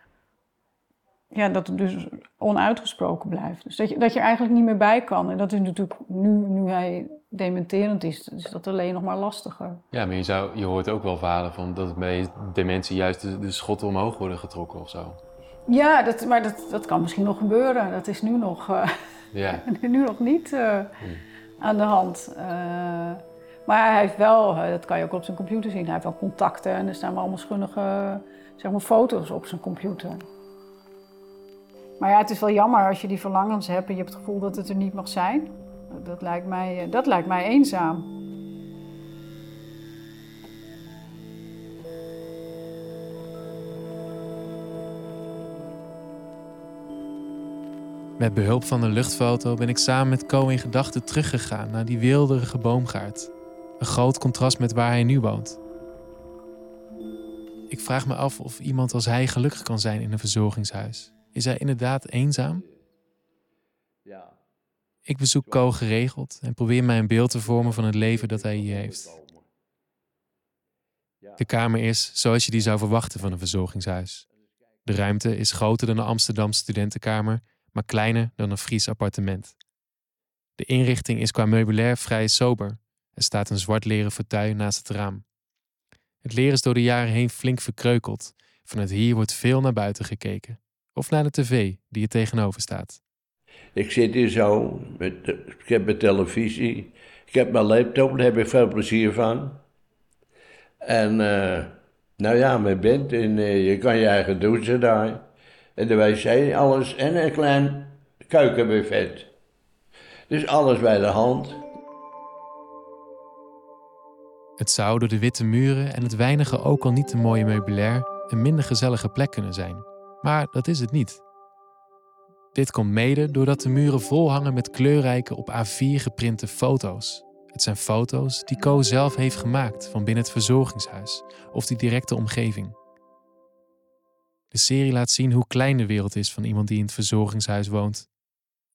ja, dat het dus onuitgesproken blijft. Dus dat je, dat je er eigenlijk niet meer bij kan. En dat is natuurlijk nu, nu hij dementerend is, is dat alleen nog maar lastiger. ja, maar je, zou, je hoort ook wel verhalen van dat bij dementie juist de, de schotten omhoog worden getrokken of zo. Ja, dat, maar dat, dat kan misschien nog gebeuren. Dat is nu nog, eh, Ja, (laughs) nu nog niet eh, aan de hand. Eh, maar hij heeft wel, eh, dat kan je ook op zijn computer zien, hij heeft wel contacten en er staan wel allemaal schunnige zeg maar, foto's op zijn computer. Maar ja, het is wel jammer als je die verlangens hebt en je hebt het gevoel dat het er niet mag zijn. Dat lijkt mij, eh, dat lijkt mij eenzaam. Met behulp van een luchtfoto ben ik samen met Co in gedachten teruggegaan naar die weelderige boomgaard. Een groot contrast met waar hij nu woont. Ik vraag me af of iemand als hij gelukkig kan zijn in een verzorgingshuis. Is hij inderdaad eenzaam? Ja. Ik bezoek Co geregeld en probeer mij een beeld te vormen van het leven dat hij hier heeft. De kamer is zoals je die zou verwachten van een verzorgingshuis. De ruimte is groter dan een Amsterdamse studentenkamer, maar kleiner dan een Fries appartement. De inrichting is qua meubilair vrij sober. Er staat een zwart leren fauteuil naast het raam. Het leer is door de jaren heen flink verkreukeld. Vanuit hier wordt veel naar buiten gekeken. Of naar de tv die er tegenover staat. Ik zit hier zo, met, de- ik heb mijn televisie, ik heb mijn laptop, daar heb ik veel plezier van. En, eh, nou ja, mijn bed, en eh, je kan je eigen douchen daar. En de wc, alles, en een klein keukenbuffet. Dus alles bij de hand. Het zou door de witte muren en het weinige ook al niet te mooie meubilair een minder gezellige plek kunnen zijn. Maar dat is het niet. Dit komt mede doordat de muren vol hangen met kleurrijke op A4 geprinte foto's. Het zijn foto's die Co zelf heeft gemaakt van binnen het verzorgingshuis of die directe omgeving. De serie laat zien hoe klein de wereld is van iemand die in het verzorgingshuis woont.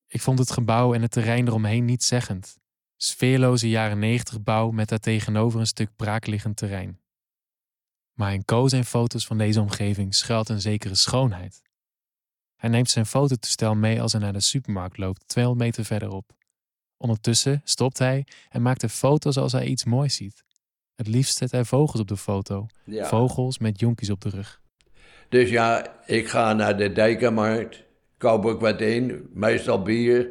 Ik vond het gebouw en het terrein eromheen niet zeggend. Sfeerloze jaren 90 bouw met daartegenover een stuk braakliggend terrein. Maar in Co zijn foto's van deze omgeving schuilt een zekere schoonheid. Hij neemt zijn fototoestel mee als hij naar de supermarkt loopt, 200 meter verderop. Ondertussen stopt hij en maakt er foto's als hij iets moois ziet. Het liefst zet hij vogels op de foto, Ja. vogels met jonkies op de rug. Dus ja, ik ga naar de Dijkermarkt, koop ik wat in, meestal bier.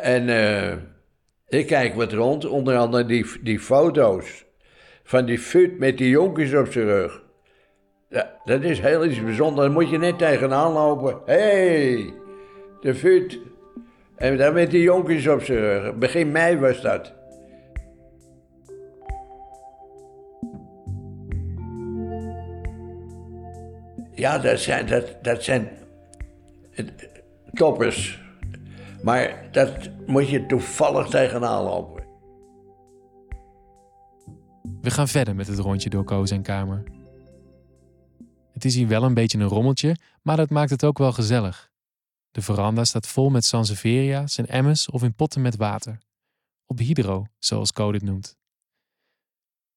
En eh, ik kijk wat rond, onder andere die, die foto's van die fut met die jonkies op zijn rug. Ja, dat is heel iets bijzonders, daar moet je net tegenaan lopen. Hé, hey, de fut. En daar met die jonkies op zijn rug. Begin mei was dat. Ja, dat zijn, dat, dat zijn eh, toppers. Maar dat moet je toevallig tegenaan lopen. We gaan verder met het rondje door Co zijn kamer. Het is hier wel een beetje een rommeltje, maar dat maakt het ook wel gezellig. De veranda staat vol met sanseveria's en emmers of in potten met water. Op hydro, zoals Co dit noemt.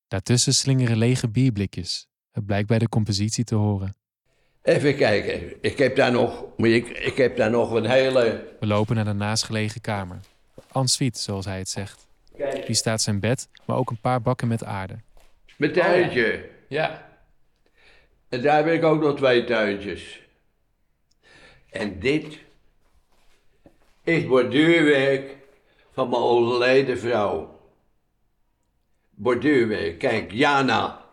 Daartussen slingeren lege bierblikjes. Het blijkt bij de compositie te horen. Even kijken, ik heb daar nog, ik, ik heb daar nog een hele... We lopen naar de naastgelegen kamer. Suite, zoals hij het zegt. Hier staat zijn bed, maar ook een paar bakken met aarde. Mijn tuintje. Ja. En daar heb ik ook nog twee tuintjes. En dit is borduurwerk van mijn overleden vrouw. Borduurwerk, kijk, Jana,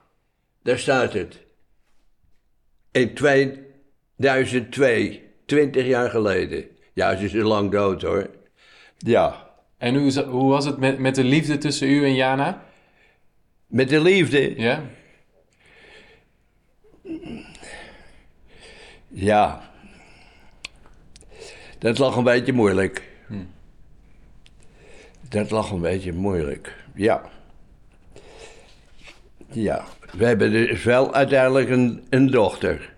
daar staat het. In 2002, 20 jaar geleden. Ja, ze is lang dood hoor. Ja, En hoe, was het met, met de liefde tussen u en Jana? met de liefde. Ja? Ja. Dat lag een beetje moeilijk. Dat lag een beetje moeilijk, ja. Ja, we hebben dus wel uiteindelijk een, een dochter.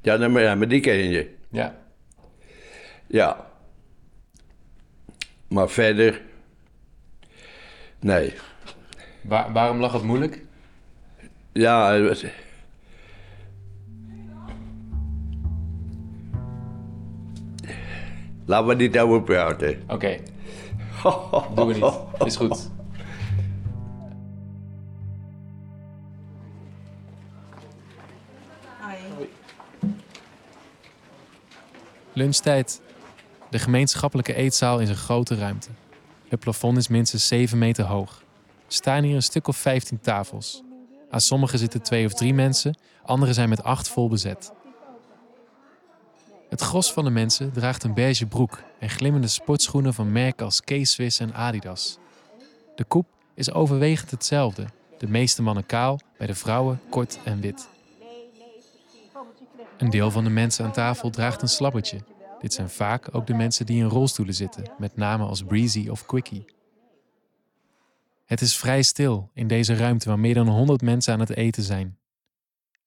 Ja, maar, ja, maar die ken je. Ja. Ja. Maar verder... Nee. Waar- waarom lag het moeilijk? Ja, het was- Laten we niet over praten. Oké. (laughs) Doen we niet. Is goed. Lunchtijd. De gemeenschappelijke eetzaal is een grote ruimte. Het plafond is minstens 7 meter hoog. Er staan hier een stuk of 15 tafels. Aan sommige zitten twee of drie mensen, andere zijn met acht vol bezet. Het gros van de mensen draagt een beige broek en glimmende sportschoenen van merken als K-Swiss en Adidas. De koep is overwegend hetzelfde. De meeste mannen kaal, bij de vrouwen kort en wit. Een deel van de mensen aan tafel draagt een slabbertje. Dit zijn vaak ook de mensen die in rolstoelen zitten, met namen als Breezy of Quickie. Het is vrij stil in deze ruimte waar meer dan 100 mensen aan het eten zijn.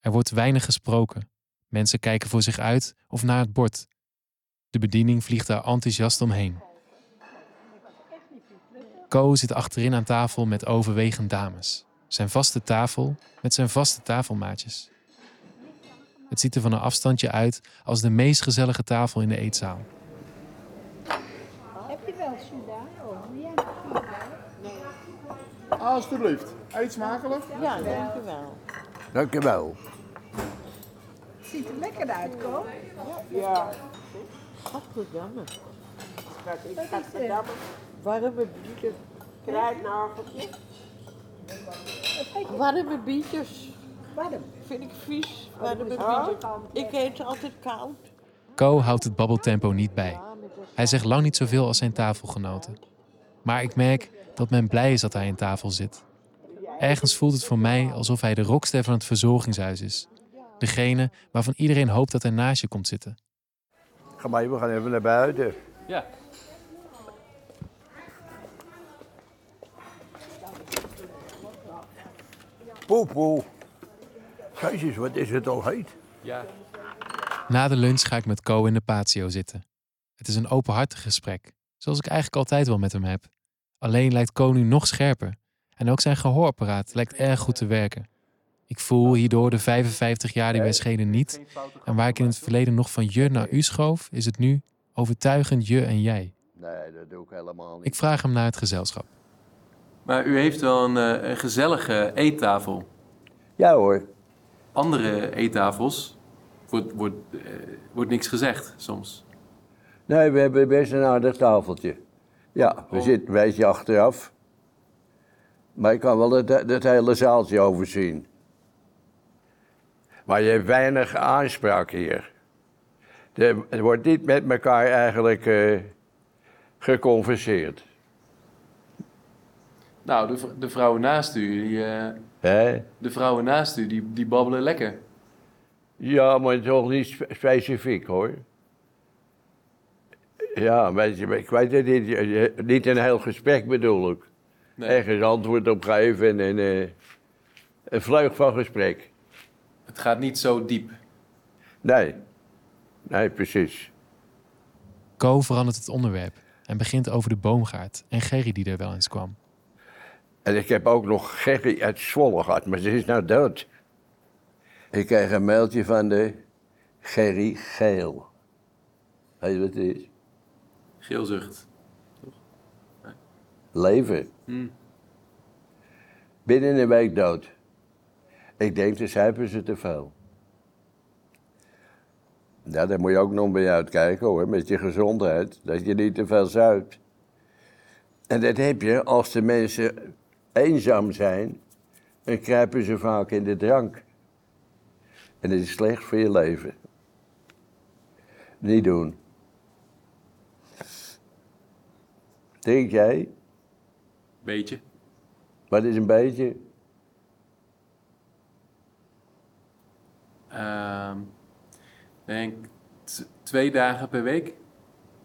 Er wordt weinig gesproken. Mensen kijken voor zich uit of naar het bord. De bediening vliegt daar enthousiast omheen. Co zit achterin aan tafel met overwegend dames. Zijn vaste tafel met zijn vaste tafelmaatjes. Het ziet er van een afstandje uit als de meest gezellige tafel in de eetzaal. Alsjeblieft. Eet smakelijk. Ja, dankjewel. Dankjewel. Ziet er lekker uit, Ko. Ja. Godverdamme. Ik ga verdamme warme bieten. Kruidnageltjes. Warme bietjes. Warm. Vind ik vies. Warme bietjes. Ik eet altijd koud. Co houdt het babbeltempo niet bij. Hij zegt lang niet zoveel als zijn tafelgenoten. Maar ik merk dat men blij is dat hij aan tafel zit. Ergens voelt het voor mij alsof hij de rockster van het verzorgingshuis is. Degene waarvan iedereen hoopt dat hij naast je komt zitten. Ga maar, we gaan even naar buiten. Ja. Poepoe. Jezus, wat is het al heet? Ja. Na de lunch ga ik met Co in de patio zitten. Het is een openhartig gesprek, zoals ik eigenlijk altijd wel met hem heb. Alleen lijkt Co nu nog scherper. En ook zijn gehoorapparaat lijkt erg goed te werken. Ik voel hierdoor de 55 jaar die wij schelen niet. En waar ik in het verleden nog van je naar u schoof, is het nu overtuigend je en jij. Nee, dat doe ik helemaal niet. Ik vraag hem naar het gezelschap. Maar u heeft wel een, eh, een gezellige eettafel. Ja hoor. Andere eettafels wordt, wordt, eh, wordt niks gezegd soms. Nee, we hebben best een aardig tafeltje. Ja, we Oh. zitten een beetje achteraf. Maar ik kan wel het, het hele zaaltje overzien. Maar je hebt weinig aanspraak hier. Er, er wordt niet met elkaar eigenlijk eh, geconverseerd. Nou, de, de vrouwen naast u, die, eh, Hè? de vrouwen naast u, die, die babbelen lekker. Ja, maar toch niet spe- specifiek hoor. Ja, weet je, ik weet het niet. Je- je- Niet een heel gesprek bedoel ik. Nee. Ergens antwoord op geven en een, eh, een vleug van gesprek. Het gaat niet zo diep. Nee, nee, precies. Co verandert het onderwerp en begint over de boomgaard en Gerry die er wel eens kwam. En ik heb ook nog Gerry uit Zwolle gehad, maar ze is nou dood. Ik kreeg een mailtje van de Gerry Geel. Weet je wat het is? Geelzucht. Leven. Hm. Binnen een week dood. Ik denk, de zuipen ze te veel. Ja, daar moet je ook nog bij uitkijken hoor, met je gezondheid. Dat je niet te veel zuipt. En dat heb je als de mensen eenzaam zijn. Dan kruipen ze vaak in de drank. En dat is slecht voor je leven. Niet doen. Drink jij? Beetje. Wat is een beetje? Ehm, denk t- twee dagen per week.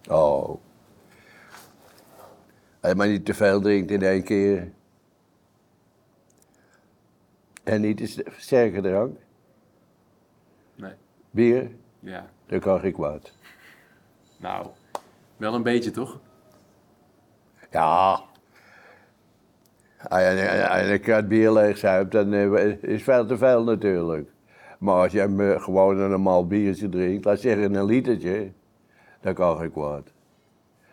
Oh. Als je maar niet te veel drinkt in één keer. En niet st- sterke drank. Nee. Bier, Ja. dan kan ik wat. Nou, wel een beetje toch? Ja. Als je een krat bier leeg zuipt, dan eh, is veel te veel natuurlijk. Maar als je eh, gewoon een normaal biertje drinkt, laat zeggen een litertje, dan kan ik wat.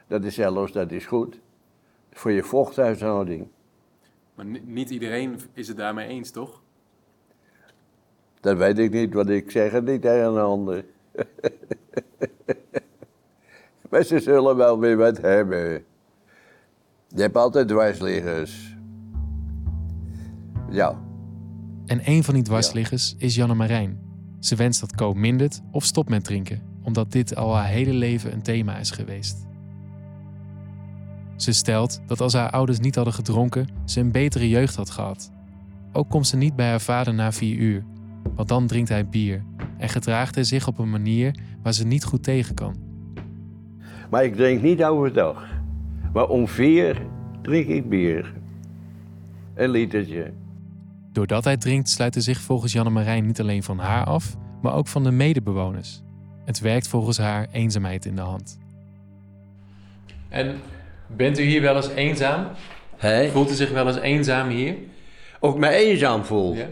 Dat is zelfs, dat is goed. Voor je vochthuishouding. Maar ni- niet iedereen is het daarmee eens, toch? Dat weet ik niet, want ik zeg het niet tegen een ander. (laughs) maar ze zullen wel weer wat hebben. Je hebt altijd dwarsliggers. Ja, En een van die dwarsliggers is Janne Marijn. Ze wenst dat Co mindert of stopt met drinken, omdat dit al haar hele leven een thema is geweest. Ze stelt dat als haar ouders niet hadden gedronken, ze een betere jeugd had gehad. Ook komt ze niet bij haar vader na vier uur, want dan drinkt hij bier en gedraagt hij zich op een manier waar ze niet goed tegen kan. Maar ik drink niet overdag. Maar om vier drink ik bier. Een litertje. Doordat hij drinkt, sluit hij zich volgens Janne Marijn niet alleen van haar af, maar ook van de medebewoners. Het werkt volgens haar eenzaamheid in de hand. En bent u hier wel eens eenzaam? Voelt u zich wel eens eenzaam hier? Of ik me eenzaam voel? Ja,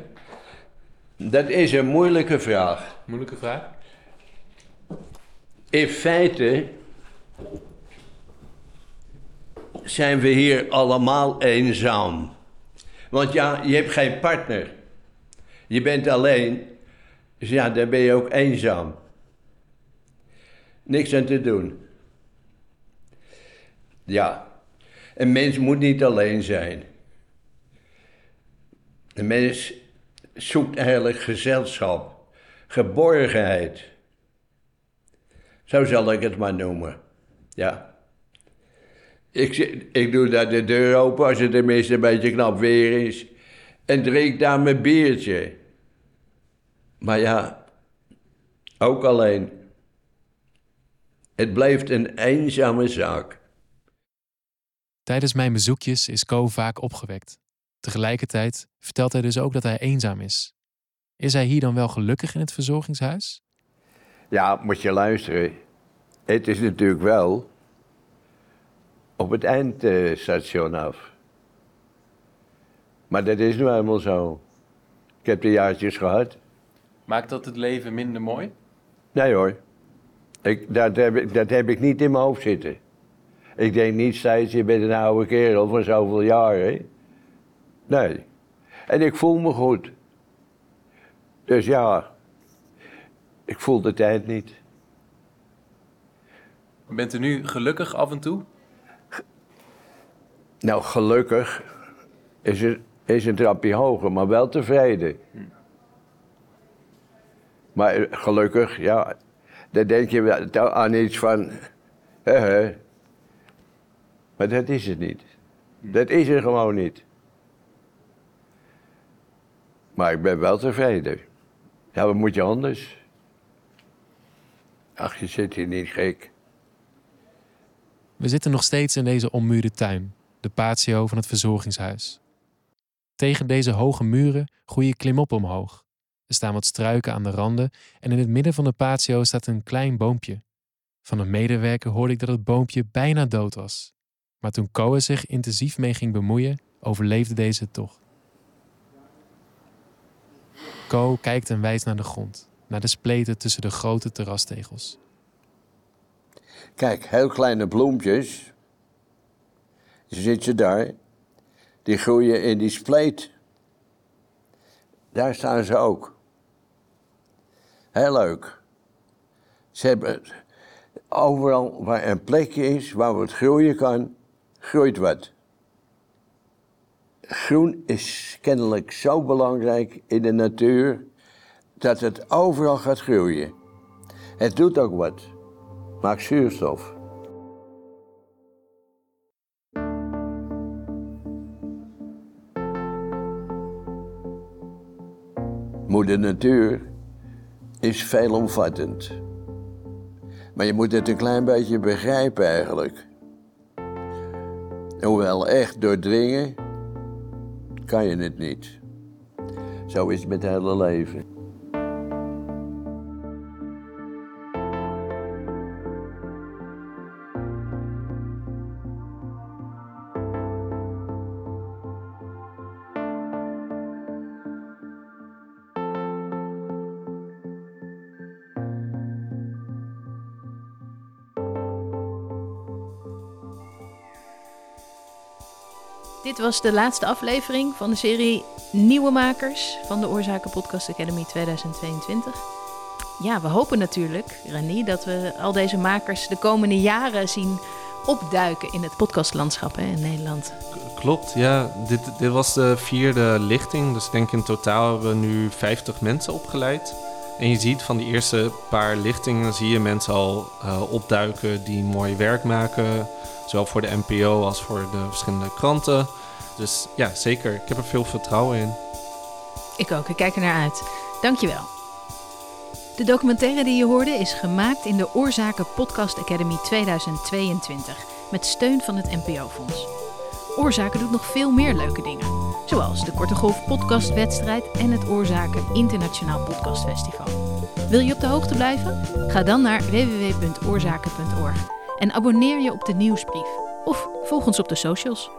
Dat is een moeilijke vraag. moeilijke vraag. In feite zijn we hier allemaal eenzaam. Want ja, je hebt geen partner. Je bent alleen. Dus ja, dan ben je ook eenzaam. Niks aan te doen. Ja, een mens moet niet alleen zijn. Een mens zoekt eigenlijk gezelschap, geborgenheid. Zo zal ik het maar noemen. Ja. Ik, ik doe daar de deur open als het tenminste een beetje knap weer is. En drink daar mijn biertje. Maar ja, ook alleen. Het blijft een eenzame zaak. Tijdens mijn bezoekjes is Co vaak opgewekt. Tegelijkertijd vertelt hij dus ook dat hij eenzaam is. Is hij hier dan wel gelukkig in het verzorgingshuis? Ja, moet je luisteren. Het is natuurlijk wel op het eindstation af. Maar dat is nu helemaal zo. Ik heb de jaartjes gehad. Maakt dat het leven minder mooi? Nee hoor. Ik, dat, heb ik, dat heb ik niet in mijn hoofd zitten. Ik denk niet steeds, je bent een oude kerel van zoveel jaren. Nee. En ik voel me goed. Dus ja, ik voel de tijd niet. Bent u nu gelukkig af en toe? Nou, gelukkig is, het, is een trapje hoger, maar wel tevreden. Maar eh, gelukkig, ja, dan denk je aan iets van. hè, hè. Maar dat is het niet. Dat is er gewoon niet. Maar ik ben wel tevreden. Ja, wat moet je anders? Ach, je zit hier niet gek. We zitten nog steeds in deze ommuurde tuin, de patio van het verzorgingshuis. Tegen deze hoge muren groeien klimop omhoog. Er staan wat struiken aan de randen en in het midden van de patio staat een klein boompje. Van een medewerker hoorde ik dat het boompje bijna dood was. Maar toen Koa zich intensief mee ging bemoeien, overleefde deze het toch. Kijkt en wijst naar de grond, naar de spleten tussen de grote terrastegels. Kijk, heel kleine bloempjes. Zit je daar? Die groeien in die spleet. Daar staan ze ook. Heel leuk. Ze hebben overal waar een plekje is waar wat groeien kan, groeit wat. Groen is kennelijk zo belangrijk in de natuur dat het overal gaat groeien. Het doet ook wat maakt zuurstof. Moeder natuur is veelomvattend. Maar je moet het een klein beetje begrijpen eigenlijk. Hoewel echt doordringen, kan je het niet. Zo is het met het hele leven. Was de laatste aflevering van de serie Nieuwe Makers van de Oorzaken Podcast Academy 2022. Ja, we hopen natuurlijk, René, dat we al deze makers de komende jaren zien opduiken in het podcastlandschap hè, in Nederland. Klopt, ja. Dit, dit was de vierde lichting. Dus ik denk in totaal hebben we nu 50 mensen opgeleid. En je ziet van die eerste paar lichtingen zie je mensen al eh, opduiken die mooi werk maken. Zowel voor de NPO als voor de verschillende kranten. Dus ja, zeker. Ik heb er veel vertrouwen in. Ik ook, ik kijk er naar uit. Dankjewel. De documentaire die je hoorde is gemaakt in de Oorzaken Podcast Academy 2022 met steun van het NPO-fonds. Oorzaken doet nog veel meer leuke dingen, zoals de Korte Golf Podcastwedstrijd en het Oorzaken Internationaal Podcastfestival. Wil je op de hoogte blijven? Ga dan naar www.oorzaken.org en abonneer je op de nieuwsbrief of volg ons op de socials.